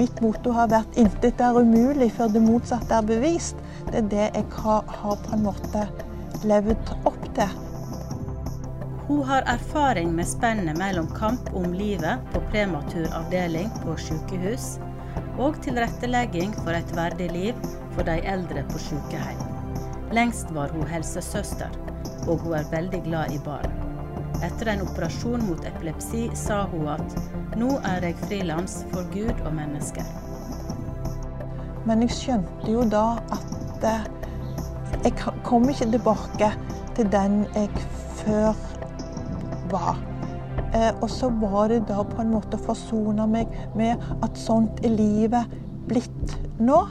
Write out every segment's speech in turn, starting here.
mitt motto har vært 'intet er umulig før det motsatte er bevist'. Det er det jeg har, på en måte levd opp til. Hun har erfaring med spennet mellom kamp om livet på prematuravdeling på sykehus og tilrettelegging for et verdig liv for de eldre på sykehjem. Lengst var hun helsesøster, og hun er veldig glad i barn. Etter en operasjon mot epilepsi sa hun at nå er jeg frilans for Gud og mennesker. Men jeg skjønte jo da at eh, jeg kom ikke tilbake til den jeg før var. Eh, og så var det da på en måte å forsone meg med at sånt er livet blitt nå.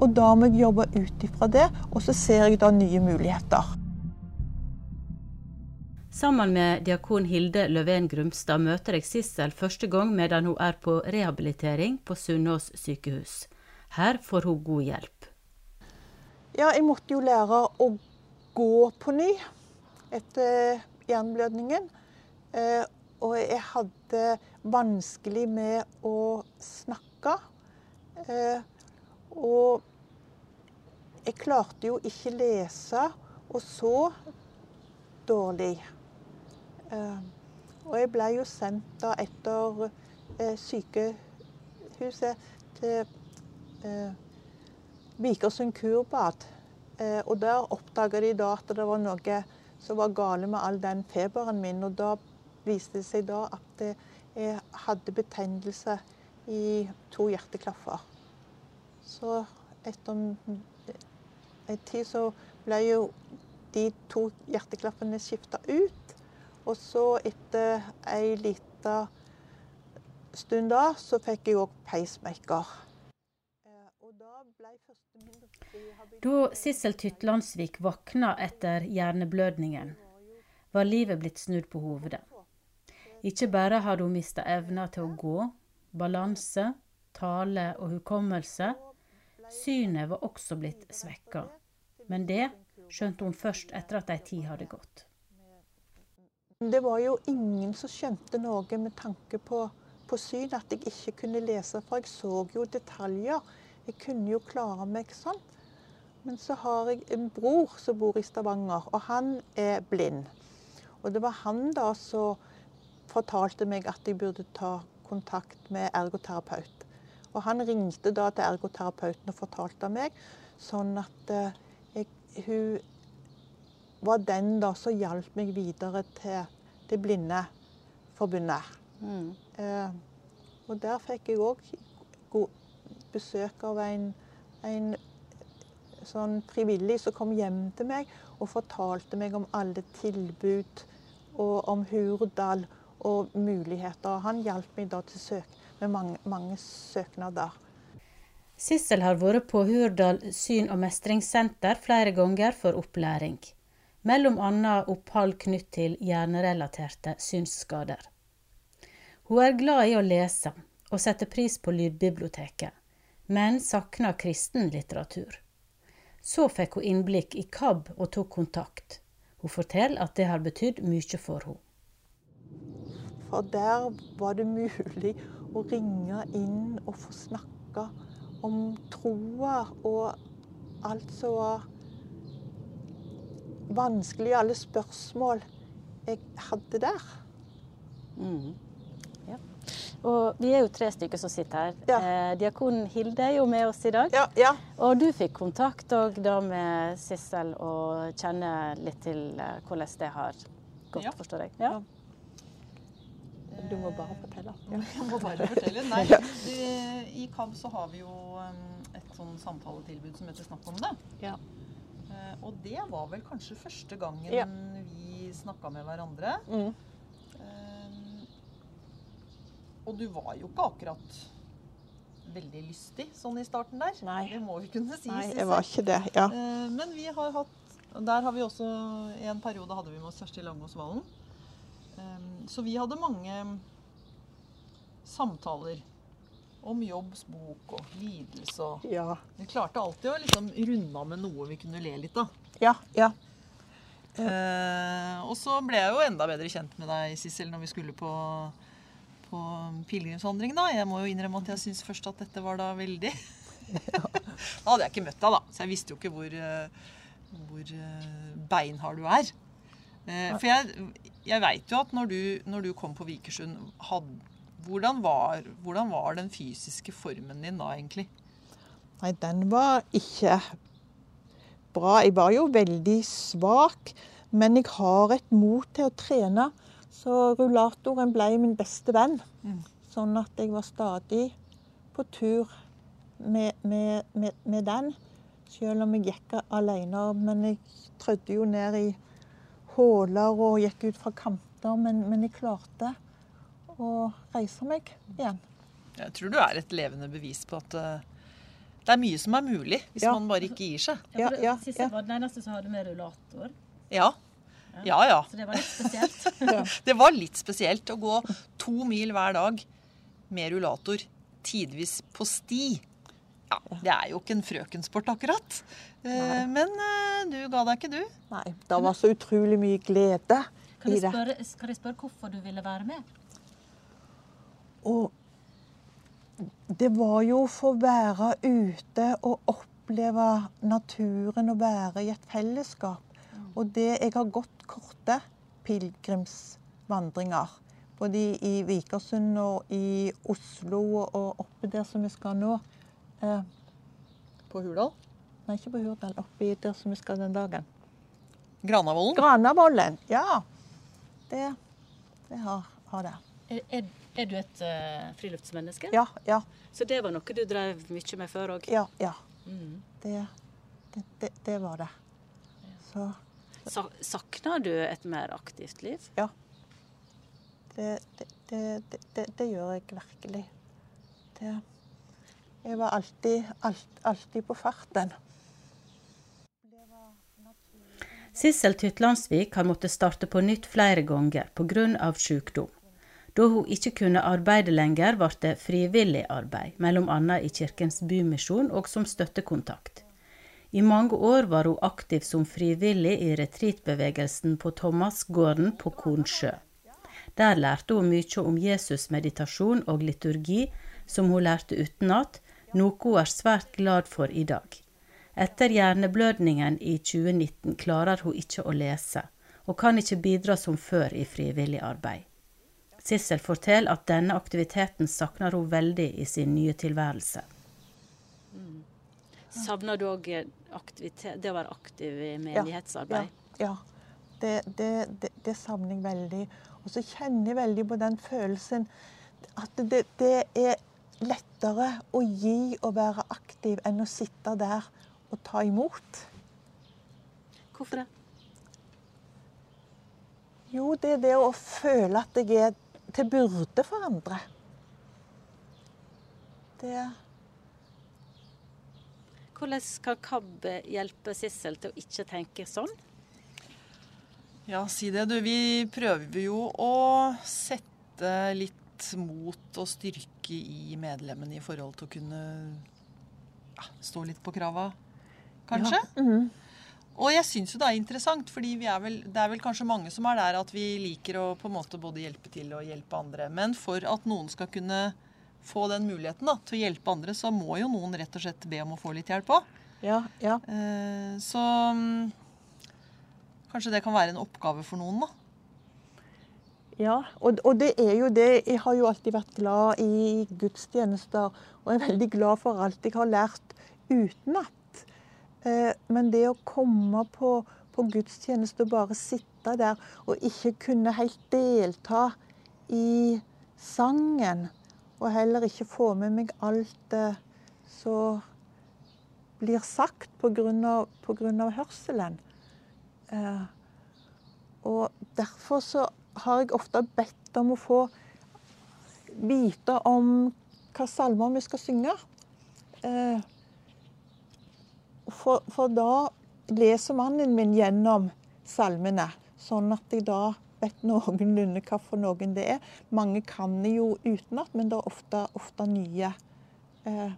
Og da må jeg jobbe ut ifra det, og så ser jeg da nye muligheter. Sammen med diakon Hilde Løven Grumstad møter jeg Sissel første gang medan hun er på rehabilitering på Sunnaas sykehus. Her får hun god hjelp. Ja, jeg måtte jo lære å gå på ny etter hjerneblødningen. Eh, og jeg hadde vanskelig med å snakke. Eh, og jeg klarte jo ikke lese og så dårlig. Eh, og jeg ble jo sendt da etter eh, sykehuset til eh, Vikersund kurbad. Og der oppdaga de da at det var noe som var gale med all den feberen min. Og da viste det seg da at jeg hadde betennelse i to hjerteklaffer. Så etter en tid så ble jo de to hjerteklaffene skifta ut. Og så etter ei lita stund da, så fikk jeg òg pacemaker. Da Sissel Tytlandsvik våkna etter hjerneblødningen, var livet blitt snudd på hovedet. Ikke bare hadde hun mista evna til å gå, balanse, tale og hukommelse. Synet var også blitt svekka. Men det skjønte hun først etter at ei tid hadde gått. Det var jo ingen som skjønte noe med tanke på, på syn, at jeg ikke kunne lese. For jeg så jo detaljer. Jeg kunne jo klare meg sånn. Men så har jeg en bror som bor i Stavanger, og han er blind. Og det var han da som fortalte meg at jeg burde ta kontakt med ergoterapeut. Og han ringte da til ergoterapeuten og fortalte meg, sånn at eh, jeg, hun var den da som hjalp meg videre til det Blindeforbundet. Mm. Eh, og der fikk jeg òg besøk av en, en sånn frivillig som kom hjem til meg og fortalte meg om alle tilbud og om Hurdal og muligheter. Han hjalp meg da til søk med mange, mange søknader. Sissel har vært på Hurdal syn- og mestringssenter flere ganger for opplæring bl.a. opphold knytt til hjernerelaterte synsskader. Hun er glad i å lese og setter pris på lydbiblioteket, men savner kristen litteratur. Så fikk hun innblikk i KAB og tok kontakt. Hun forteller at det har betydd mye for henne. For der var det mulig å ringe inn og få snakke om troa og alt som var vanskelig, alle spørsmål jeg hadde der. Mm. Ja. Og vi er jo tre stykker som sitter her. Ja. Eh, Diakon Hilde er jo med oss i dag. Ja, ja. Og du fikk kontakt da med Sissel og kjenner litt til eh, hvordan det har gått, ja. forstår jeg. Ja. Du må bare fortelle. Jeg må bare fortelle. Nei, I KAB så har vi jo et sånn samtaletilbud som heter Snakk om det. Eh, og det var vel kanskje første gangen ja. vi snakka med hverandre. Mm. Um, og du var jo ikke akkurat veldig lystig sånn i starten der. Nei. Det må vi kunne si. Nei, jeg var ikke det, ja. Uh, men vi har hatt Der har vi også I en periode hadde vi med oss Kjersti Langås Valen. Så vi hadde mange samtaler om jobbsbok og lidelse og ja. Vi klarte alltid å liksom runde av med noe vi kunne le litt av. Ja, ja. Eh, og så ble jeg jo enda bedre kjent med deg, Sissel, når vi skulle på, på pilegrimsvandring, da. Jeg må jo innrømme at jeg syns først at dette var da veldig Da hadde jeg ikke møtt deg, da. Så jeg visste jo ikke hvor, eh, hvor eh, beinhard du er. Eh, for jeg, jeg veit jo at når du, når du, kom på Vikersund, had, hvordan, var, hvordan var den fysiske formen din da, egentlig? Nei, den var ikke bra. Jeg var jo veldig svak, men jeg har et mot til å trene. Så rullatoren ble min beste venn. Mm. Sånn at jeg var stadig på tur med, med, med, med, den. Selv om jeg gikk alene. Men jeg trødde jo ned i huller og gikk ut fra kanter. Men, men jeg klarte å reise meg igjen. Jeg tror du er et levende bevis på at uh, det er mye som er mulig hvis ja. man bare ikke gir seg. Ja, for det, ja, siste var den eneste som hadde med rullator. Ja. Ja, ja. Så det var litt spesielt. det var litt spesielt å gå to mil hver dag med rullator, tidvis på sti. Ja, Det er jo ikke en frøkensport, akkurat. Eh, Nei. Men eh, du ga deg ikke, du. Nei. Det var så utrolig mye glede kan i det. Spørre, skal jeg spørre hvorfor du ville være med? Og det var jo for å være ute og oppleve naturen og være i et fellesskap. Og det jeg har gått korte pilegrimsvandringer. Både i Vikersund og i Oslo og oppe der som vi skal nå. Eh, på Hurdal? Nei, ikke på Hurdal. Oppi der som vi skal den dagen. Granavollen? Granavollen, ja. Det, det har, har det. Er, er, du et uh, friluftsmenneske? Ja. ja. Så det var noe du drev mye med før òg? Ja. ja. Mm. Det, det, det, var det. Så Savner du et mer aktivt liv? Ja. Det, det, det, det gjør jeg virkelig. jeg var alltid, alt, alltid på farten. Sissel Tytlandsvik har måttet starte på nytt flere ganger pga. sykdom. Da hun ikke kunne arbeide lenger, ble det frivillig arbeid, bl.a. i Kirkens Bymisjon og som støttekontakt. I mange år var hun aktiv som frivillig i retreatbevegelsen på Thomasgården på Kornsjø. Der lærte hun mye om Jesus meditasjon og liturgi, som hun lærte utenat, noe hun er svært glad for i dag. Etter hjerneblødningen i 2019 klarer hun ikke å lese, og kan ikke bidra som før i frivillig arbeid. Sissel forteller at denne aktiviteten savner hun veldig i sin nye tilværelse. Mm. Savner du òg det å være aktiv i menighetsarbeid? Ja. ja. Det, det, det, det, savner jeg veldig. Og så kjenner jeg veldig på den følelsen at det, det er lettere å gi og være aktiv enn å sitte der og ta imot. Hvorfor det? Jo, det er det å føle at jeg er til byrde for andre. Det hvordan kan KAB hjelpe Sissel til å ikke tenke sånn? Ja, si det du. Vi prøver jo å sette litt mot og styrke i medlemmene i forhold til å kunne ja, stå litt på krava, kanskje. Ja. Mm -hmm. Og jeg syns jo det er interessant, fordi er vel, det er vel kanskje mange som er der at vi liker å på en måte både hjelpe til og hjelpe andre. Men for at noen skal kunne få den muligheten da, til å hjelpe andre, så må jo noen rett og slett be om å få litt hjelp òg. Ja, ja. Eh, så mm, kanskje det kan være en oppgave for noen, da. Ja, og, og, det er jo det. Jeg har jo alltid vært glad i gudstjenester. Og er veldig glad for alt jeg har lært utenat. Eh, men det å komme på, på gudstjeneste og bare sitte der og ikke kunne helt delta i sangen og heller ikke få med meg alt det som blir sagt pga. hørselen. Eh, og derfor så har jeg ofte bedt om å få vite om hva salmer vi skal synge. Eh, for, for da leser mannen min gjennom salmene, sånn at jeg da vet noenlunde hva for noen det er. Mange kan det jo utenat, men det er ofte, ofte nye eh,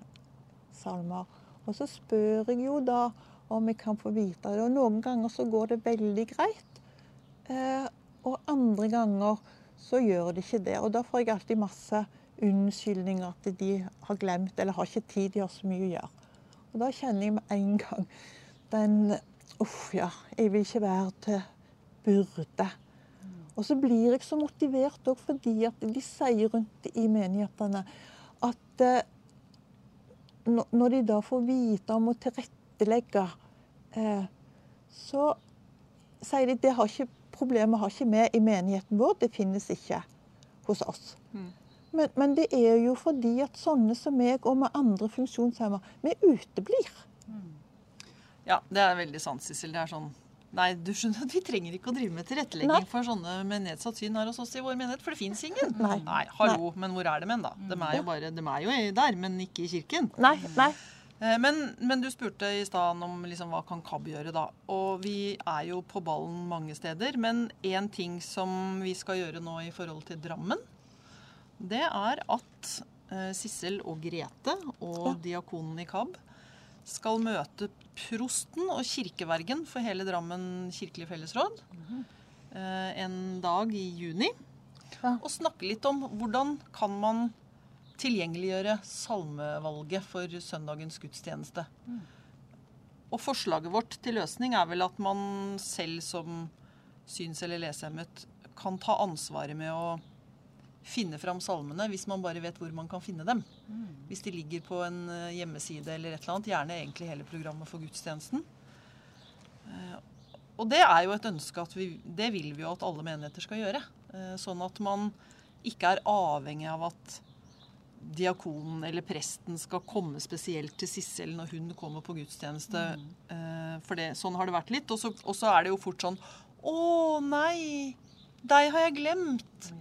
salmer. Og så spør jeg jo da om jeg kan få vite det. Og noen ganger så går det veldig greit. Eh, og andre ganger så gjør det ikke det. Og da får jeg alltid masse unnskyldninger at de har glemt eller har ikke tid, de har så mye å gjøre. Og da kjenner jeg med en gang den Uff, ja. Jeg vil ikke være til byrde. Og så blir jeg så motivert òg fordi at de sier rundt i menighetene at eh, når de da får vite om å tilrettelegge, eh, så sier de det har ikke problemet har ikke vi i menigheten vår. Det finnes ikke hos oss. Mm. Men, men, det er jo fordi at sånne som meg og med andre funksjonshemmer, vi uteblir. Mm. Ja, det er veldig sant, Sissel. Det er sånn Nei, du skjønner at vi trenger ikke å drive med tilrettelegging Nei. for sånne med nedsatt syn her hos oss i vår menighet, for det fins ingen. Nei. nei hallo, Nei. men hvor er det menn, da? De er jo bare, de er jo der, men ikke i kirken. Nei, Nei. Eh, men, men, du spurte i stad om liksom, hva kan KAB gjøre, da. Og vi er jo på ballen mange steder. Men én ting som vi skal gjøre nå i forhold til Drammen, det er at uh, Sissel og Grete og ja. diakonen i KAB skal møte prosten og kirkevergen for hele Drammen kirkelige fellesråd mm. uh, en dag i juni. Ja. Og snakke litt om hvordan kan man tilgjengeliggjøre salmevalget for søndagens gudstjeneste. Mm. Og forslaget vårt til løsning er vel at man selv som syns- eller lesehemmet kan ta ansvaret med å finne fram salmene hvis man bare vet hvor man kan finne dem. Mm. Hvis de ligger på en eh, hjemmeside eller et eller annet. Gjerne egentlig hele programmet for gudstjenesten. Eh, og det er jo et ønske at vi Det vil vi jo at alle menigheter skal gjøre. Eh, sånn at man ikke er avhengig av at diakonen eller presten skal komme spesielt til Sissel når hun kommer på gudstjeneste. Mm. For det, sånn har det vært litt. Og så, og så er det jo fort sånn Å nei! Deg har jeg glemt!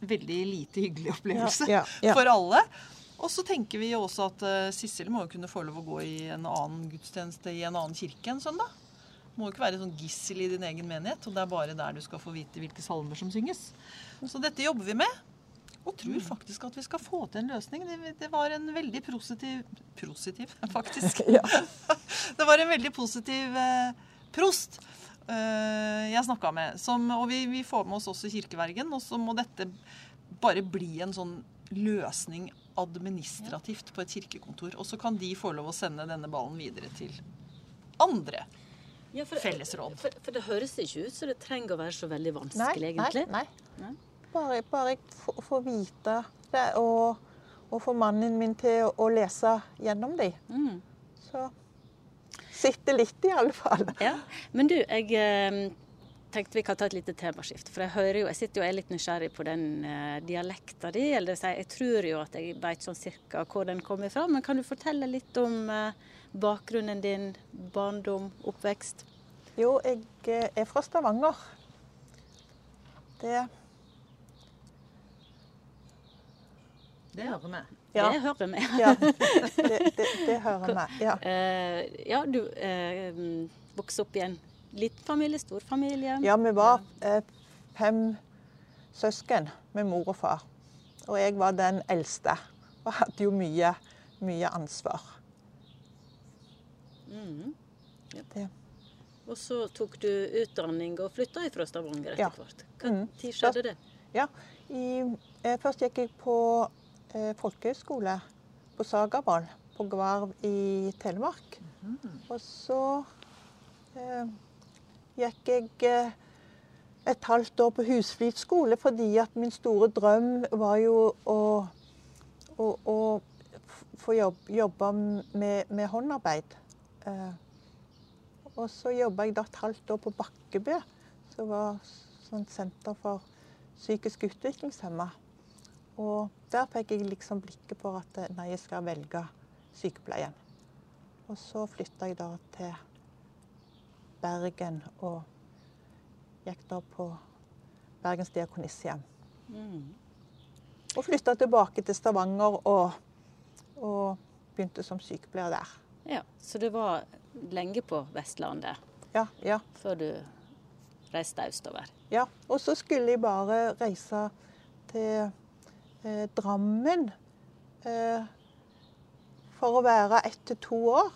Veldig lite hyggelig opplevelse ja, ja, for alle. Og så tenker vi jo også at uh, Sissel må jo kunne få lov å gå i en annen gudstjeneste i en annen kirke en søndag. Må jo ikke være sånn gissel i din egen menighet, og det er bare der du skal få vite hvilke salmer som synges. Så dette jobber vi med. Og tror mm. faktisk at vi skal få til en løsning. Det, det var en veldig positiv Positiv, faktisk. det var en veldig positiv uh, prost jeg snakka med. Som, og vi, vi, får med oss også kirkevergen. Og så må dette bare bli en sånn løsning administrativt på et kirkekontor. Og så kan de få lov å sende denne ballen videre til andre ja, for, fellesråd. For, for, det høres ikke ut så det trenger å være så veldig vanskelig, nei, egentlig. Nei, nei. Bare, bare får vite det, og, og få mannen min til å, å lese gjennom dem. Mm. Så sitter litt, i alle fall. Ja. Men du, jeg eh, tenkte vi kan ta et lite temaskift. For jeg hører jo, jeg sitter jo og er litt nysgjerrig på den uh, dialekta di. Eller jeg tror jo at jeg vet sånn cirka hvor den kommer fra. Men kan du fortelle litt om uh, bakgrunnen din, barndom, oppvekst? Jo, jeg uh, er fra Stavanger. Det Det hører vi. Ja. Det hører vi. ja, det, det, det hører vi. Ja. Uh, ja, du uh, vokste opp i en liten familie, stor familie? Ja, vi var uh, fem søsken med mor og far. Og jeg var den eldste og hadde jo mye, mye ansvar. Mm. Ja. Og så tok du utdanning og flytta fra Stavanger etter hvert. Mm. tid skjedde det? Ja, I, først gikk jeg på eh, folkehøyskole på Sagavoll, på Gvarv i Telemark. Mm -hmm. Og så eh, gikk jeg eh, et halvt år på Husflit skole fordi at min store drøm var jo å, å, å få jobb, jobbe med, med håndarbeid. Eh, og så jobba jeg da et halvt år på Bakkebø, som var sånn senter for psykisk utviklingshemma. Og der fikk jeg liksom blikket på at eh, nei, jeg skal velge sykepleien. Og så flytta jeg da til Bergen og gikk da på Bergens Diakonissehjem. Mm. Og flytta tilbake til Stavanger og, og, begynte som sykepleier der. Ja, Så du var lenge på Vestlandet ja, ja. før du reiste østover? Ja, og så skulle jeg bare reise til eh, Drammen eh, for å være ett til to år.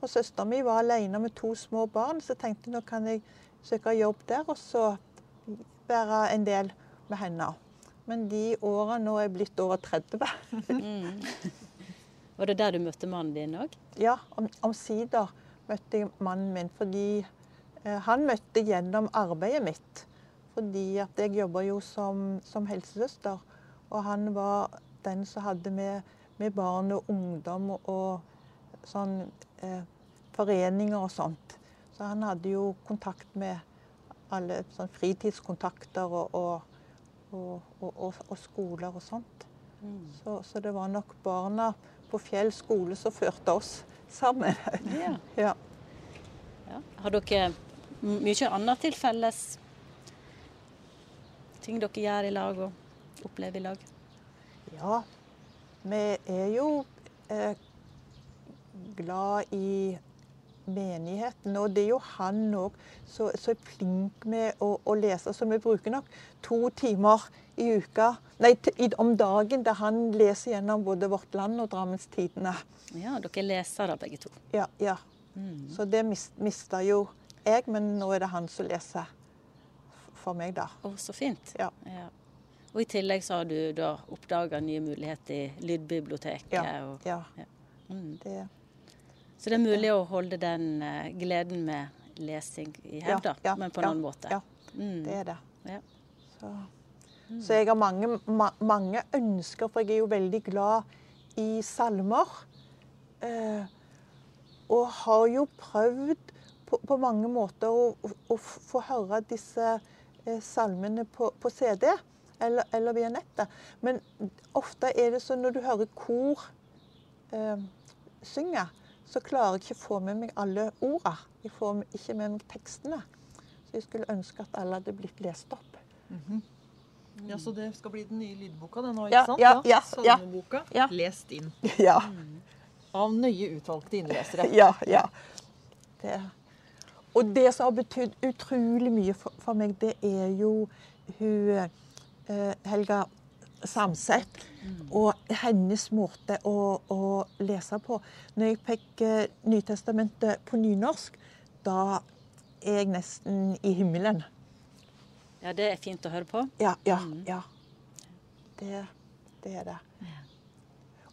For søstera mi var alene med to små barn, så jeg tenkte nå kan jeg søke jobb der og så være en del med henne. Men de åra nå er blitt over 30. Mm. Var det der du møtte mannen din òg? Ja, omsider møtte jeg mannen min. Fordi eh, han møtte gjennom arbeidet mitt. Fordi at jeg jobber jo som, som helsesøster. Og han var den som hadde med, med barn og ungdom og sånn eh, foreninger og sånt. Så han hadde jo kontakt med alle sånn fritidskontakter og, og, og, og, skoler og sånt. Mm. Så, så, det var nok barna på Fjell skole som førte oss sammen. Ja. ja. ja. Har dere mye annet til felles? Ting dere gjør i lag og opplever i lag? Ja, vi er jo eh, glad i menigheten. Og det er jo han òg som er flink med å, å, lese. Så vi bruker nok to timer i uka, nei, om dagen der han leser gjennom både Vårt Land og Drammens Tidende. Ja, dere leser da begge to. Ja. ja. Mm. Så det mista jo jeg, men nå er det han som leser for meg, da. Å, så fint. Ja. ja. Og i tillegg så har du da oppdaga nye muligheter i lydbiblioteket. Ja. Og, ja. ja. Mm. Det så det er mulig å holde den uh, gleden med lesing i hevd, ja, men på en annen måte. Ja, mm. det er det. Så. Mm. Så. jeg har mange, ma mange, ønsker, for jeg er jo veldig glad i salmer. Eh, og har jo prøvd på, på mange måter å, å, å, få høre disse eh, salmene på, på CD eller, eller, via nettet. Men ofte er det sånn når du hører kor synge, så klarer jeg ikke å få med meg alle ordene. Jeg får ikke med meg tekstene. Så jeg skulle ønske at alle hadde blitt lest opp. Mm -hmm. Ja, Så det skal bli den nye lydboka den nå, ikke sant? Ja, ja, Salmeboka ja. lest inn. Ja. Mm. Av nøye utvalgte innlesere. Ja, ja. Det. Og det som har betydd utrolig mye for, for, meg, det er jo hun eh, Helga Samset. Og hennes måte å, å, lese på. Når jeg fikk eh, Nytestamentet på nynorsk, da er jeg nesten i himmelen. Ja, det er fint å høre på. Ja. ja, mm. ja. Det, det, er det.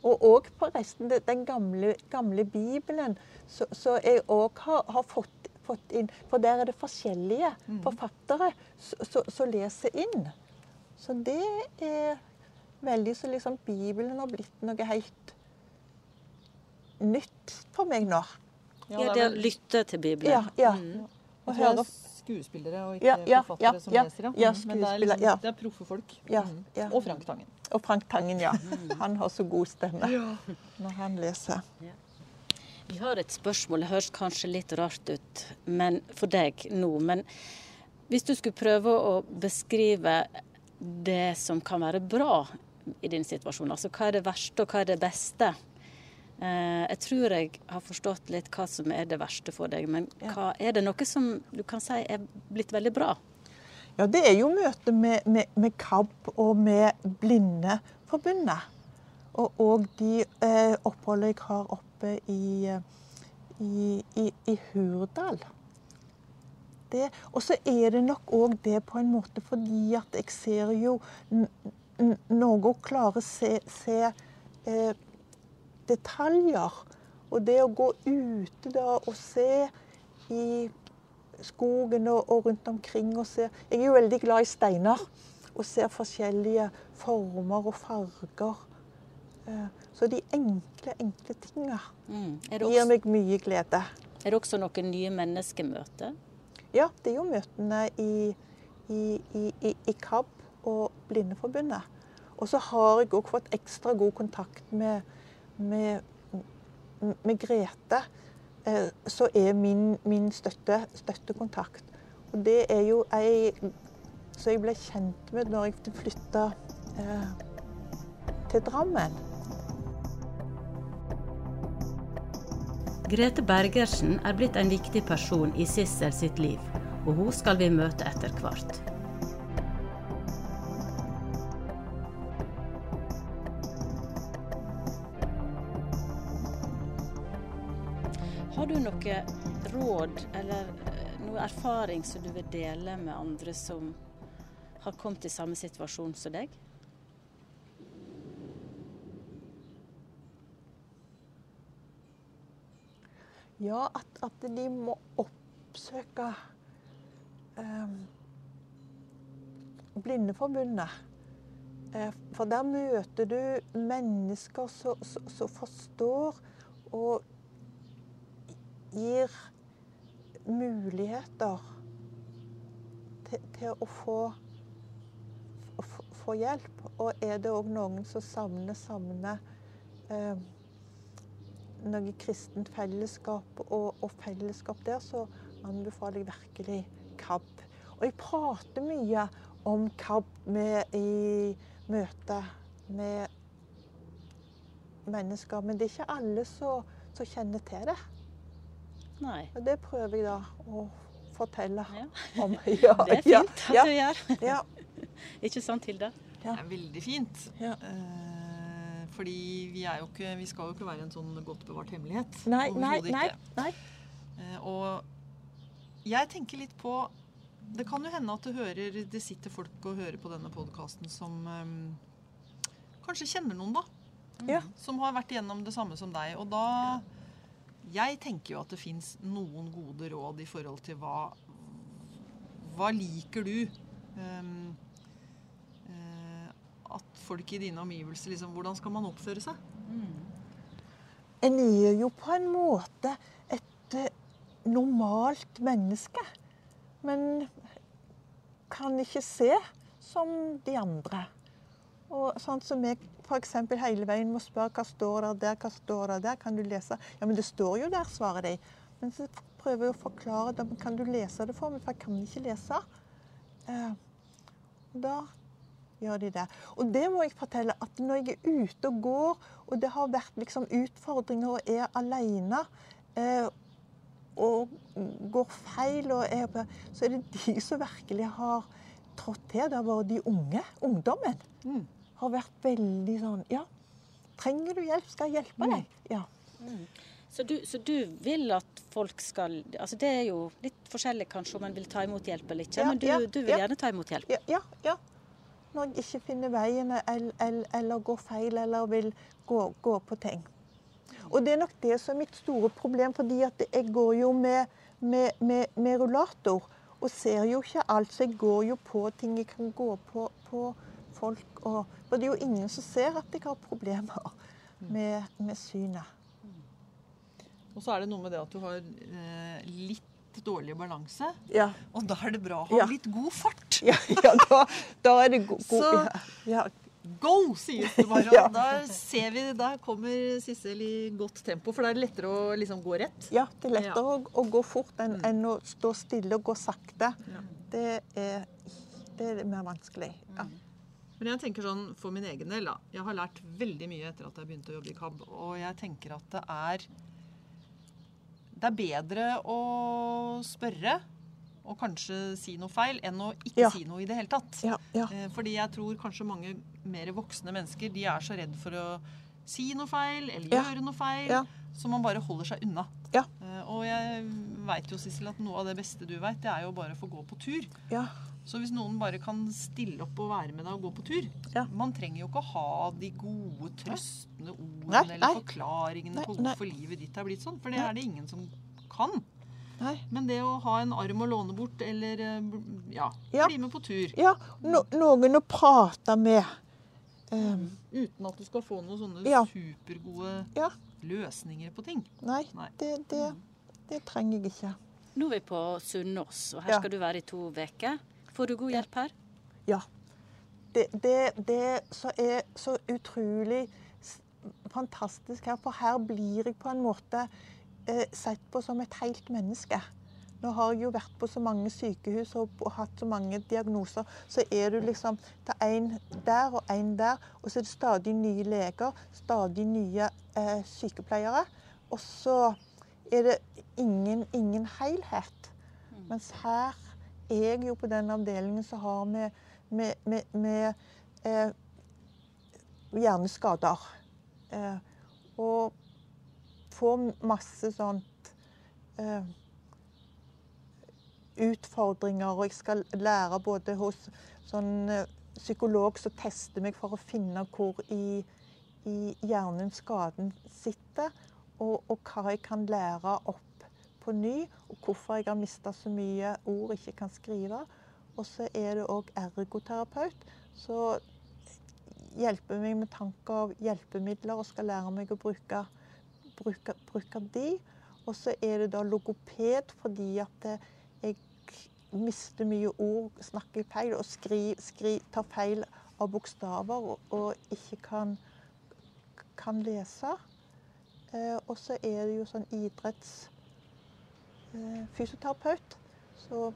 Og òg resten den gamle, gamle Bibelen, så, så jeg òg har, har fått, fått, inn For der er det forskjellige mm. forfattere som leser inn. Så det er veldig så liksom Bibelen har blitt noe helt nytt for meg nå. Ja, det å lytte til Bibelen. Ja, ja. Mm. Og høre skuespillere og ikke ja, ja, forfattere som leser. Ja, mm. Men det er, liksom, det er proffe folk. Mm. Og Frank Tangen. Og Frank Tangen, ja. Han har så god stemme når han leser. Vi har et spørsmål. Det høres kanskje litt rart ut men, for deg nå. Men hvis du skulle prøve å beskrive det som kan være bra i din situasjon. Altså hva er det verste, og hva er det beste? Eh, jeg tror jeg har forstått litt hva som er det verste for deg, men hva, er det noe som du kan si er blitt veldig bra? Ja, det er jo møtet med, med, med KAB og med Blindeforbundet. Og, og de eh, oppholdet jeg har oppe i, i, i, i Hurdal. Og så er det nok òg det på en måte fordi at jeg ser jo noe å klare å se, se eh, detaljer. Og det å gå ute da og se i skogen og, og, rundt omkring og se Jeg er jo veldig glad i steiner og ser forskjellige former og farger. Eh, så de enkle, enkle tinga mm. gir meg mye glede. Er det også noen nye menneskemøter? Ja, det er jo møtene i, i, i, i KAB og Blindeforbundet. Og så har jeg òg fått ekstra god kontakt med, med, med Grete, eh, som er min, min støtte, støttekontakt. Og det er jo ei som jeg ble kjent med når jeg flytta eh, til Drammen. Grete Bergersen er blitt en viktig person i Sissel sitt liv, og hun skal vi møte etter hvert. Har du noe råd eller eh, noe erfaring som du vil dele med andre som har kommet i samme situasjon som deg? Ja, at, at de må oppsøke eh, Blindeforbundet. Eh, for der møter du mennesker som forstår og gir muligheter til, til å få, få, hjelp. Og er det òg noen som savner, savner eh, noe kristent fellesskap og, og, fellesskap der, så anbefaler jeg virkelig KAB. Og jeg prater mye om KAB med, i møte med mennesker. Men det er ikke alle som kjenner til det. Nei. Og det prøver jeg da å fortelle ja. om. Ja, det er fint at du gjør. Ja. ikke sant, Hilde? Det er veldig fint. Eh, fordi vi, ikke, vi, skal jo ikke være en sånn godt bevart hemmelighet. Nei, nei, nei, nei. Eh, og jeg tenker litt på det kan jo hende at det, hører, det sitter folk og hører på denne podkasten som um, kanskje kjenner noen, da. Ja. Som har vært igjennom det samme som deg. Og da Jeg tenker jo at det fins noen gode råd i forhold til hva Hva liker du? Um, at folk i dine omgivelser liksom Hvordan skal man oppføre seg? Mm. En er jo på en måte et uh, normalt menneske. Men kan ikke se som de andre. Og sånn som jeg f.eks. hele veien må spørre hva står der der, hva står der der, kan du lese? Ja, men det står jo der, svarer de. Men så prøver jeg å forklare dem, Kan du lese det for meg, for jeg kan ikke lese. Eh, da gjør de det. Og det må jeg fortelle at når jeg er ute og går, og det har vært liksom utfordringer og er alene eh, og går feil, og er på, så er det de som virkelig har trådt til. Det har vært de unge. Ungdommen. Mm. Har vært veldig sånn Ja, trenger du hjelp, skal jeg hjelpe deg. Mm. Ja. Mm. Så, du, så, du, vil at folk skal altså Det er jo litt forskjellig kanskje om en vil ta imot hjelp eller ikke, ja, men du, ja, du vil gjerne ta imot hjelp? Ja, ja, Når jeg ikke finner veien eller, eller, eller går feil eller vil gå, gå på ting. Og det er nok det som er mitt store problem, fordi at jeg går jo med, med, med, med rullator og ser jo ikke alt. Så jeg går jo på ting. Jeg kan gå på, på folk. Og, for det er jo ingen som ser at jeg har problemer med, med synet. Og så er det noe med det at du har eh, litt dårlig balanse. Ja. Og da er det bra å ha ja. litt god fart. Ja, ja da, da, er det god, god Så ja. Go, sies det bare. Og ja. da ser vi, da kommer Sissel i godt tempo, for da er det lettere å liksom gå rett. Ja, det er lettere å, å, gå fort enn, mm. enn, å stå stille og gå sakte. Ja. Det, er, det, er, mer vanskelig. Ja. Mm. Men jeg tenker sånn for min egen del, da. Jeg har lært veldig mye etter at jeg begynte å jobbe i KAB. Og jeg tenker at det er Det er bedre å spørre og kanskje si noe feil, enn å ikke ja. si noe i det hele tatt. Ja, ja. Eh, fordi jeg tror kanskje mange mer voksne mennesker de er så redd for å si noe feil eller gjøre noe feil, så man bare holder seg unna. Eh, og jeg veit jo, Sissel, at noe av det beste du veit, det er jo bare å få gå på tur. Så hvis noen bare kan stille opp og være med deg og gå på tur Man trenger jo ikke å ha de gode, trøstende ordene nei, nei. eller forklaringene nei, på hvorfor livet ditt er blitt sånn, for det er det ingen som kan. Nei. Men det å ha en arm å låne bort, eller eh, ja, ja. bli med på tur Ja, no, noen å prate med. Um, Uten at du skal få noen sånne ja. supergode ja. løsninger på ting. Nei, Nei. Det, det, det, trenger jeg ikke. Nå er vi på Sunnaas, og her skal du være i to uker. Får du god hjelp her? Ja. Det, det, det som er så utrolig fantastisk her, for her blir jeg på en måte eh, sett på som et helt menneske. Nå har jeg jo vært på så mange sykehus og, og hatt så mange diagnoser. Så er du liksom Det er én der og én der, og så er det stadig nye leger, stadig nye eh, sykepleiere. Og så er det ingen, ingen helhet. Mens her er jeg jo på den avdelingen som har med, med, med, med eh, hjerneskader. Eh, og får masse sånt eh, utfordringer, og jeg skal lære både hos sånn eh, psykolog som tester meg for å finne hvor i, i hjernen skaden sitter, og, og, hva jeg kan lære opp på ny, og hvorfor jeg har mista så mye ord ikke kan skrive. Og så er det òg ergoterapeut, som hjelper meg med tanker og hjelpemidler og skal lære meg å bruke, bruke, bruke de. Og så er det da logoped fordi at jeg mister mye ord, snakker feil og skri, skri, tar feil av bokstaver og, og ikke kan, kan lese. Eh, og så er det jo sånn idrettsfysioterapeut. Eh, så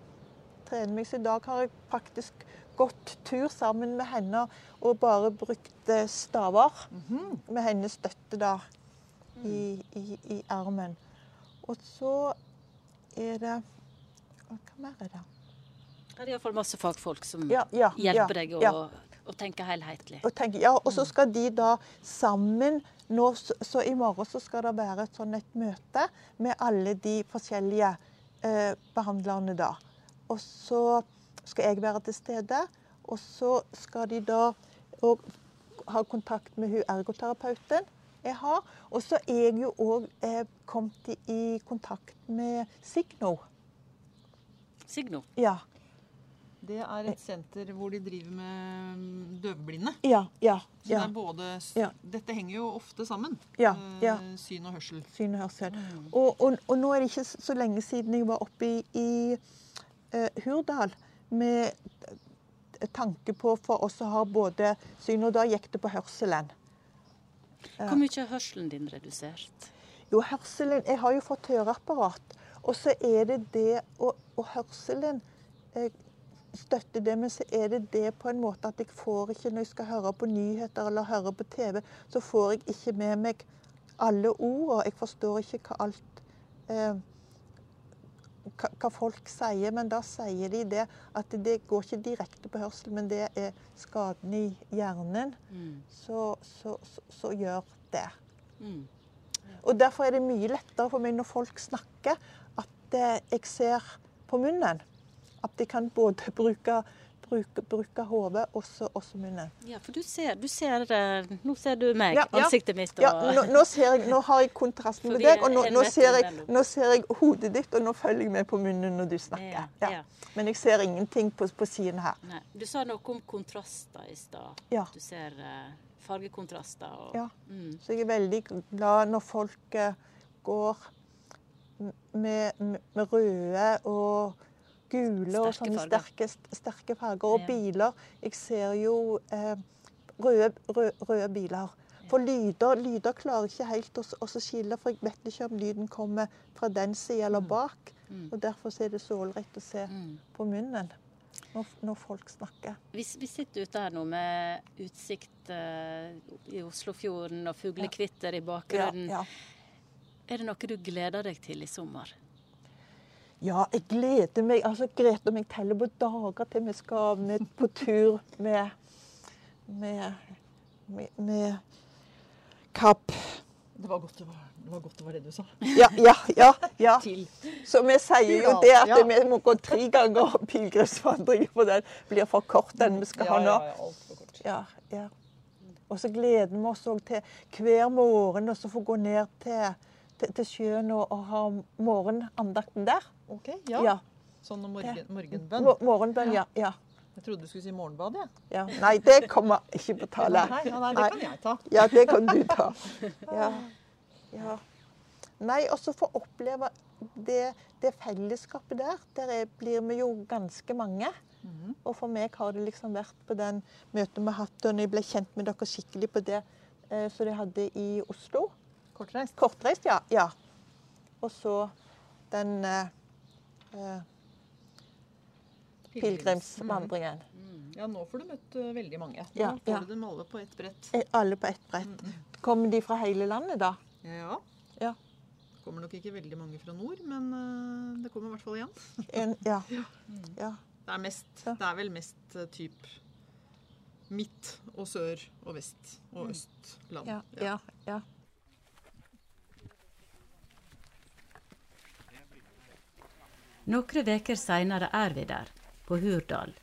trener meg. Så i dag har jeg faktisk gått tur sammen med henne og bare brukt eh, staver. Mm -hmm. Med hennes støtte da i, i, i armen. Og så er det Hva mer er det? Det er iallfall masse fagfolk som ja, ja, hjelper deg å, å tenke helhetlig. Og tenke, ja, og så skal de da sammen nå, så i morgen så skal det være et sånn et møte med alle de forskjellige eh, behandlerne da. Og så skal jeg være til stede. Og så skal de da ha kontakt med hun ergoterapeuten jeg har. Og så er jeg jo òg eh, kommet i kontakt med Signo. Signo? Ja. Det er et senter hvor de driver med mm, døvblinde. Ja, ja, så det både, ja. Dette henger jo ofte sammen. Ja, ja. Syn og hørsel. Syn og hørsel. Mm. Og, og, og, nå er det ikke så lenge siden jeg var oppe i, i uh, Hurdal med tanke på for oss å ha både syn, og da gikk det på hørselen. Hvor mye er hørselen din redusert? Jo, hørselen Jeg har jo fått høreapparat. Og så er det det Og, og hørselen eh, støtter det, men så er det det på en måte at jeg får ikke Når jeg skal høre på nyheter eller høre på TV, så får jeg ikke med meg alle ordene. Jeg forstår ikke hva alt eh, hva, hva, folk sier, men da sier de det at det går ikke direkte på hørsel, men det er skaden i hjernen mm. som gjør det. Mm. Og Derfor er det mye lettere for meg når folk snakker, at eh, jeg ser på munnen. At de kan både bruke bruke, bruke hodet, også, også munnen. Ja, for du ser, du ser, eh, Nå ser du meg, ja, ja. ansiktet mitt. Og... Ja, nå, nå, jeg, nå, har jeg kontrasten med deg, og nå, nå, ser jeg, nå, ser jeg, hodet ditt, og nå følger jeg med på munnen når du snakker. Ja, Men jeg ser ingenting på, på siden her. Nei. Du sa noe om kontraster i stad. Du ser uh, fargekontraster. Og, ja. Mm. Så jeg er veldig glad når folk uh, går med, med, med røde og gule og sånne sterke, sterke, farger. Og biler. Jeg ser jo eh, røde, røde, røde, biler. For lyder, lyder klarer ikke helt å skille, for jeg vet ikke om lyden kommer fra den sida eller mm. bak. Mm. Og Derfor er det så ålreit å se mm. på munnen når, når, folk snakker. Vi, vi, sitter ute her nå med utsikt uh, i Oslofjorden og fuglekvitter ja. i bakgrunnen. Ja, ja. Er det noe du gleder deg til i sommer? Ja, jeg gleder meg. Altså, Grete og jeg teller på dager til vi skal med, på tur med, med, med, med Kapp. Det var, godt, det, var, det var godt det var det du sa. Ja, ja, ja. ja. Så vi sier jo det at vi må gå tre ganger pilegrimsvandring, for den blir for kort, den vi skal ha nå. Ja, ja. Og så gleder vi oss òg til hver morgen å få gå ned til til, til sjøen og, og ha morgenandakten der. Ok, ja. ja. Sånn morgen, morgenbønn? Morgenbønn, ja. ja. Jeg trodde du skulle si morgenbad, jeg. Ja. Nei, det kommer ikke på tale. Nei, nei, det kan jeg ta. Ja, det kan du ta. Ja. ja. Nei, også få oppleve det, det, fellesskapet der. Der er, blir vi jo ganske mange. Mm. Og for meg har det liksom vært på den møtet vi har hatt, og når jeg ble kjent med dere skikkelig på det eh, som de hadde i Oslo. Kortreist? Kortreist, ja. ja. Og så den eh, eh pilegrimsvandringen. Mm. Ja, nå får du møtt uh, veldig mange. Nå ja, får ja. du dem alle på ett brett. Eh, alle på ett brett. Mm, mm. Kommer de fra hele landet, da? Ja. ja. Det kommer nok ikke veldig mange fra nord, men uh, det kommer i hvert fall igjen. en, ja. ja. Det, er mest, det er vel mest uh, typ midt og sør og vest og østland. øst land. Ja, ja, Noen veker seinere er vi der, på Hurdal.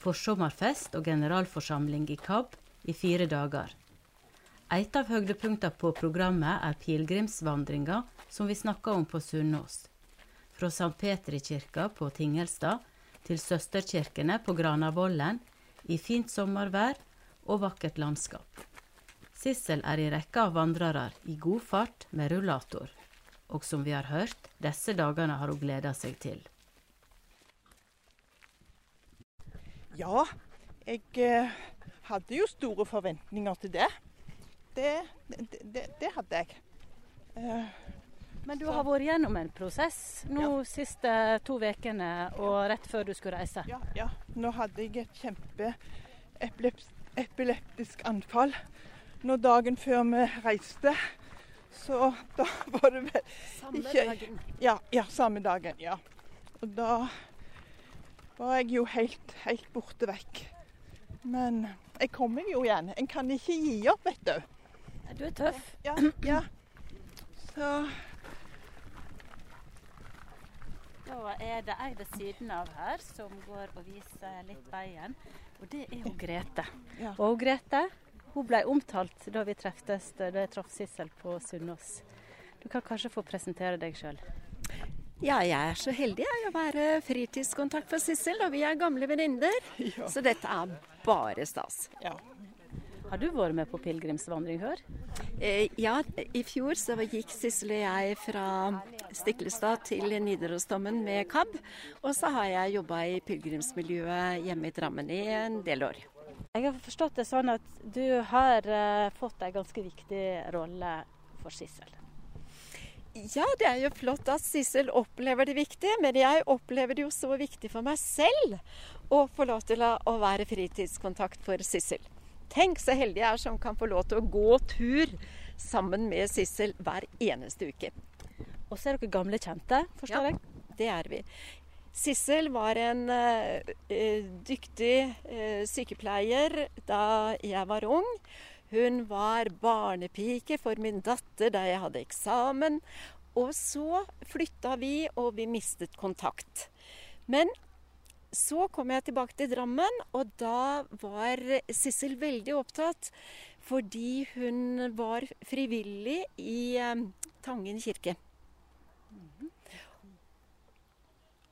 Forsommerfest og generalforsamling i KAB i fire dager. Et av høydepunktene på programmet er pilegrimsvandringa som vi snakka om på Sunnaas. Fra St. Petrikirka på Tingelstad til søsterkirkene på Granavollen i fint sommervær og vakkert landskap. Sissel er i rekka av vandrere i god fart med rullator. Og som vi har hørt, disse dagene har hun gleda seg til. Ja, jeg eh, hadde jo store forventninger til det. Det, det, det, det hadde jeg. Eh, Men du har vært gjennom en prosess nå ja. siste to ukene og rett før du skulle reise? Ja, ja. Nå hadde jeg et kjempe epileptisk anfall når dagen før vi reiste. Så da var det vel Samme ikke, dagen? Ja, ja, samme dagen. Ja. Og da var jeg jo helt, helt borte vekk. Men jeg kommer jo igjen. En kan ikke gi opp, vet du. Du er tøff. Ja. ja. Så Da er det ei ved siden av her som går og viser litt veien. Og det er jo Grete. Ja. Og Grete hun ble omtalt da vi treftes da jeg traff Sissel på Sunnaas. Du kan kanskje få presentere deg sjøl? Ja, jeg er så heldig jeg, å være fritidskontakt for Sissel, og vi er gamle venninner. Ja. Så dette er bare stas. Ja. Har du vært med på pilegrimsvandring før? Eh, ja, i fjor så gikk Sissel og jeg fra Stiklestad til Nidarosdommen med KAB. Og så har jeg jobba i pilegrimsmiljøet hjemme i Drammen i en del år. Jeg har forstått det sånn at du har uh, fått en ganske viktig rolle for Sissel. Ja, det er jo flott at Sissel opplever det viktige, men jeg opplever det jo så viktig for meg selv å få lov til å være fritidskontakt for Sissel. Tenk så heldig jeg er som kan få lov til å gå tur sammen med Sissel hver eneste uke. Og så er dere gamle kjente, forstår jeg? Ja, det er vi. Sissel var en uh, dyktig uh, sykepleier da jeg var ung. Hun var barnepike for min datter da jeg hadde eksamen. Og så flytta vi, og vi mistet kontakt. Men så kom jeg tilbake til Drammen, og da var Sissel veldig opptatt. Fordi hun var frivillig i Tangen kirke.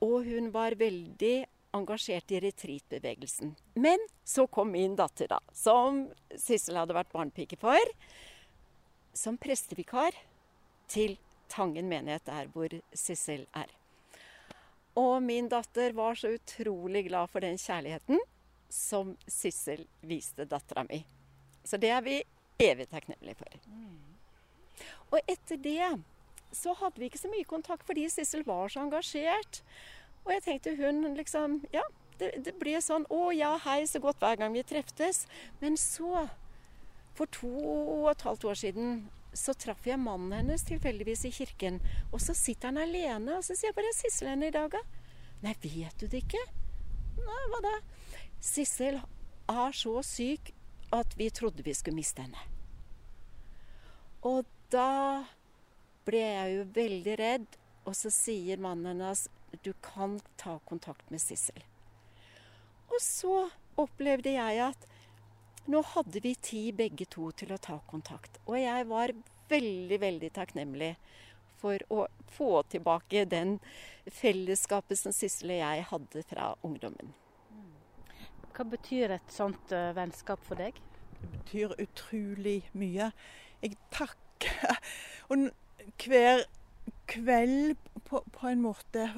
Og hun var veldig engasjert i retreatbevegelsen. Men så kom min datter, da, som Sissel hadde vært barnepike for, som prestevikar til Tangen menighet, der hvor Sissel er. Og min datter var så utrolig glad for den kjærligheten som Sissel viste dattera mi. Så det er vi evig takknemlige for. Og etter det så hadde vi ikke så mye kontakt fordi Sissel var så engasjert. Og jeg tenkte hun liksom Ja, det, det ble sånn Å ja, hei, så godt hver gang vi treftes. Men så, for to og et halvt år siden, så traff jeg mannen hennes tilfeldigvis i kirken. Og så sitter han alene, og så sier jeg bare 'Sissel henne i dag, da?' 'Nei, vet du det ikke?' 'Nei, hva da?' Sissel er så syk at vi trodde vi skulle miste henne. Og da ble jeg jo veldig redd, og så sier mannen hennes du kan ta kontakt med Sissel. Og så opplevde jeg at nå hadde vi tid begge to til å ta kontakt. Og jeg var veldig, veldig takknemlig for å få tilbake den fellesskapet som Sissel og jeg hadde fra ungdommen. Hva betyr et sånt uh, vennskap for deg? Det betyr utrolig mye. Jeg takker og hver kveld på, på en måte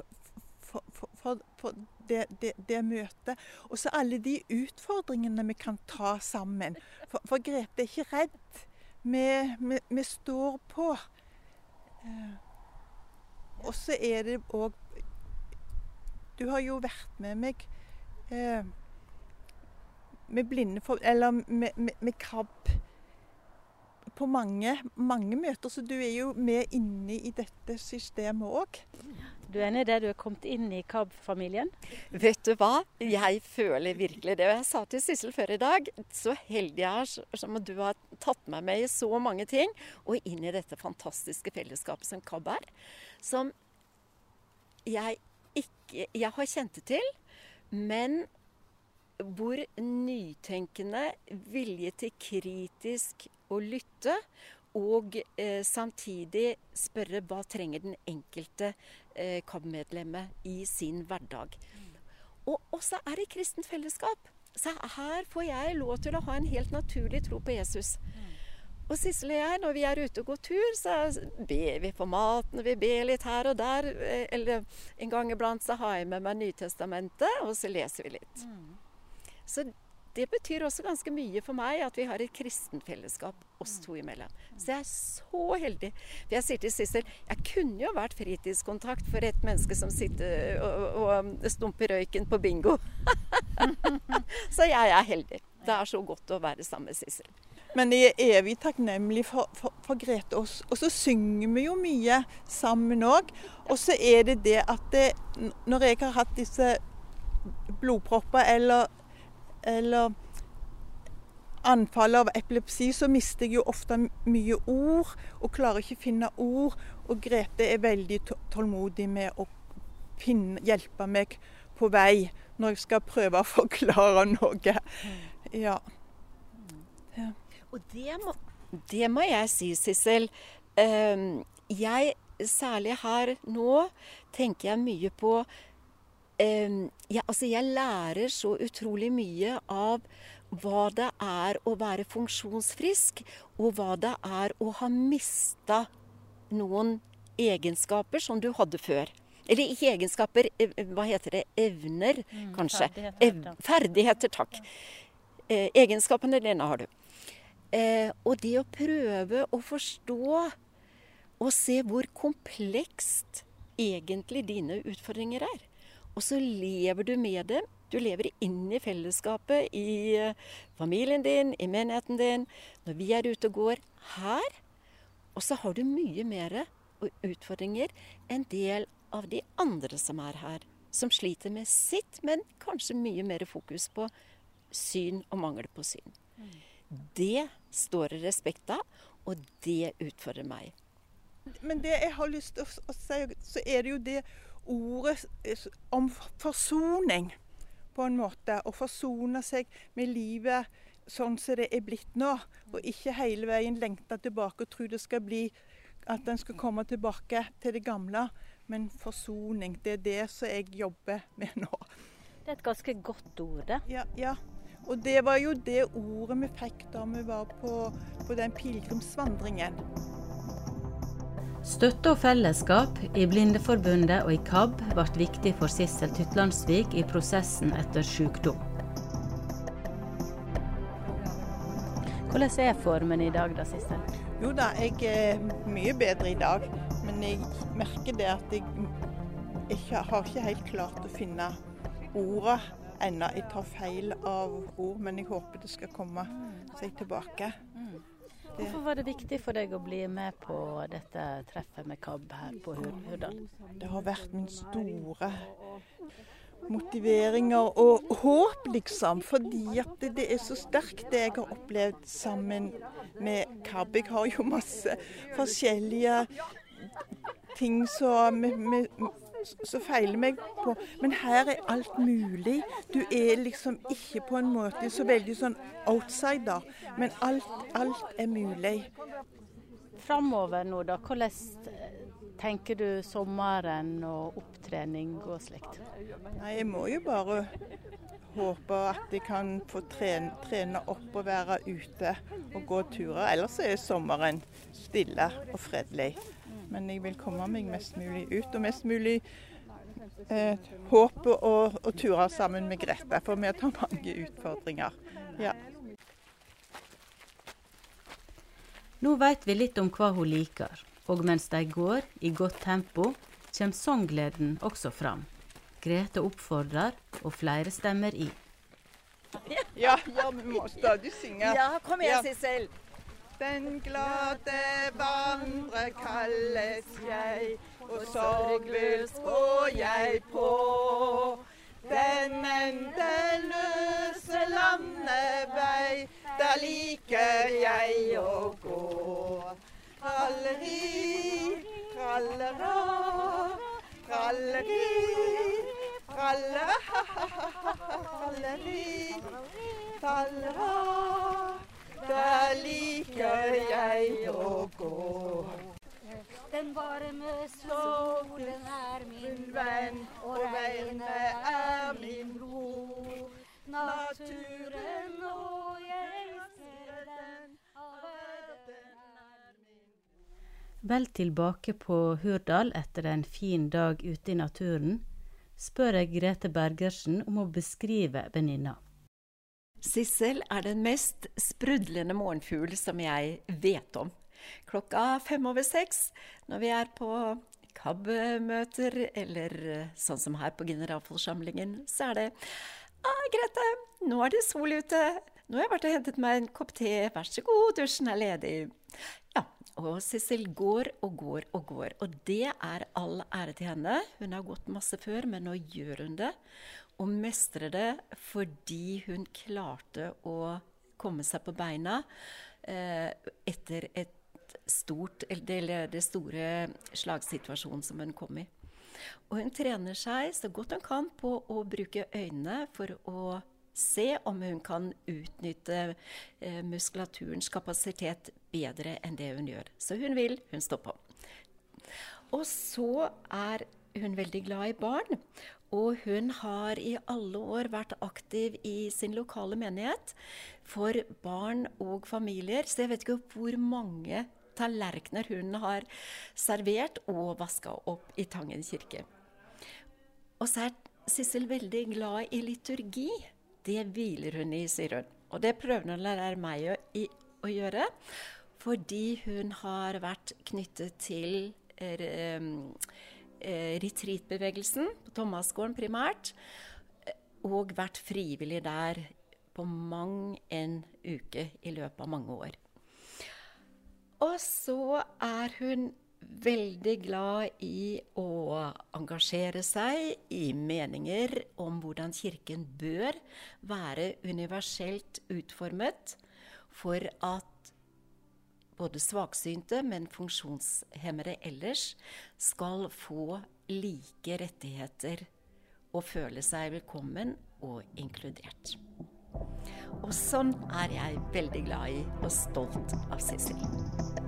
for, for, for, for det, det, det, møtet. Og så alle de utfordringene vi kan ta sammen. For, Grete er ikke redd. Vi, vi, vi står på. Eh, og så er det òg Du har jo vært med meg eh, med blinde for, Eller med, med, med KAB på mange, mange møter, så du er jo med inne i dette systemet òg. Du er enig i det du er kommet inn i KAB-familien? Vet du hva, jeg føler virkelig det. Og jeg sa til Sissel før i dag, så heldig jeg er som du har tatt meg med i så mange ting, og inn i dette fantastiske fellesskapet som KAB er. Som jeg ikke Jeg har kjent det til, men hvor nytenkende, vilje til kritisk å lytte, og eh, samtidig spørre hva trenger den enkelte eh, KAB-medlemmet i sin hverdag. Og også er det kristent fellesskap. Så her får jeg lov til å ha en helt naturlig tro på Jesus. Og Sissel og jeg, når vi er ute og går tur, så ber vi for maten. Vi ber litt her og der. Eh, eller en gang iblant så har jeg med meg Nytestamentet, og så leser vi litt. Mm. Så det betyr også ganske mye for meg at vi har et kristent fellesskap oss to imellom. Så jeg er så heldig. For jeg sier til Sissel jeg kunne jo vært fritidskontakt for et menneske som sitter og, og, stumper røyken på bingo. så jeg er heldig. Det er så godt å være sammen med Sissel. Men jeg er evig takknemlig for, for, for Grete. Og, og, så synger vi jo mye sammen òg. Og så er det det at det, når jeg har hatt disse blodpropper eller, eller anfall av epilepsi, så mister jeg jo ofte mye ord og klarer ikke å finne ord. Og Grete er veldig tålmodig med å finne, hjelpe meg på vei når jeg skal prøve å forklare noe. Ja. ja. Og det må, det må jeg si, Sissel. Um, jeg, særlig her nå, tenker jeg mye på ja, altså Jeg lærer så utrolig mye av hva det er å være funksjonsfrisk, og hva det er å ha mista noen egenskaper som du hadde før. Eller ikke egenskaper, hva heter det? Evner, mm, kanskje. Ferdigheter, ferdigheter takk. Eh, egenskapene dine har du. Eh, og det å prøve å forstå og se hvor komplekst egentlig dine utfordringer er. Og så lever du med dem. Du lever inn i fellesskapet, i eh, familien din, i menigheten din. Når vi er ute og går her. Og så har du mye mer utfordringer enn del av de andre som er her. Som sliter med sitt, men kanskje mye mer fokus på syn og mangel på syn. Det står det respekt av, og det utfordrer meg. Men det jeg har lyst til å si, så er det jo det ordet om forsoning, på en måte. Å forsone seg med livet sånn som det er blitt nå. Og ikke hele veien lengte tilbake og tro det skal bli at en skal komme tilbake til det gamle. Men forsoning, det er det som jeg jobber med nå. Det er et ganske godt ord, det. Ja, ja. Og det var jo det ordet vi fikk da vi var på, på den pilegrimsvandringen. Støtte og fellesskap i Blindeforbundet og i KAB ble viktig for Sissel Tytlandsvik i prosessen etter sykdom. Hvordan er formen i dag da, Sissel? Jo da, jeg er mye bedre i dag. Men jeg merker det at jeg jeg har ikke helt klart å finne ordet ennå. Jeg tar feil av ord, men jeg håper det skal komme seg tilbake. Hvorfor var det viktig for deg å bli med på dette treffet med KAB her på Hurdal? Det har vært min store motiveringer og håp, liksom. Fordi at det, er så sterkt det jeg har opplevd sammen med KAB. Jeg har jo masse forskjellige ting som som feiler meg på Men her er alt mulig. Du er liksom ikke på en måte så veldig sånn outsider, men alt, alt er mulig. Framover nå, da. Hvordan tenker du sommeren og opptrening og slikt? Nei, jeg må jo bare håpe at jeg kan få trene, trene opp og være ute og gå turer. Ellers er sommeren stille og fredelig. Men jeg vil komme meg mest mulig ut, og mest mulig eh, håpe å, å ture sammen med Grete. For vi tar mange utfordringer. Ja. Nå vet vi litt om hva hun liker, og mens de går i godt tempo, kommer sanggleden også fram. Grete oppfordrer, og flere stemmer i. Ja, ja vi må stadig synge. Ja, kom igjen, ja. Den glade vandrer kalles jeg, og sorgløs går jeg på. Den endeløse landevei, der liker jeg å gå. Tralleri, trallera, tralleri, trallera, tralleri, fallera. Der liker jeg å gå. Den varme solen er min venn, og regnet er min ro. Naturen og jeg ser den, av verden er min Vel tilbake på Hurdal etter en fin dag ute i naturen, spør jeg Grete Bergersen om å beskrive venninna. Sissel er den mest sprudlende morgenfugl som jeg vet om. Klokka fem over seks når vi er på KAB-møter, eller eh, sånn som her på generalforsamlingen, så er det ah, 'Grete, nå er det sol ute. Nå har jeg vært og hentet meg en kopp te. Vær så god, dusjen er ledig.' Ja, og Sissel går og går og går, og det er all ære til henne. Hun har gått masse før, men nå gjør hun det og mestrer det fordi hun klarte å komme seg på beina eh, etter et stort, eller det store slagsituasjonen som hun kom i. Og hun trener seg så godt hun kan på å bruke øynene for å se om hun kan utnytte eh, muskulaturens kapasitet bedre enn det hun gjør. Så hun vil, hun står på. Og så er hun veldig glad i barn. Og hun har i alle år vært aktiv i sin lokale menighet for barn og familier. Så jeg vet ikke hvor mange tallerkener hun har servert og vaska opp i Tangen kirke. Og så er Sissel veldig glad i liturgi. Det hviler hun i, sier hun. Og det prøver hun å lære meg å, i, å gjøre. Fordi hun har vært knyttet til er, eh, retreatbevegelsen på Thomasgården primært, og vært frivillig der på mang en uke i løpet av mange år. Og så er hun veldig glad i å engasjere seg i meninger om hvordan Kirken bør være universelt utformet for at både svaksynte, men funksjonshemmede ellers, skal få like rettigheter og føle seg velkommen og inkludert. Og sånn er jeg veldig glad i og stolt av Sissel.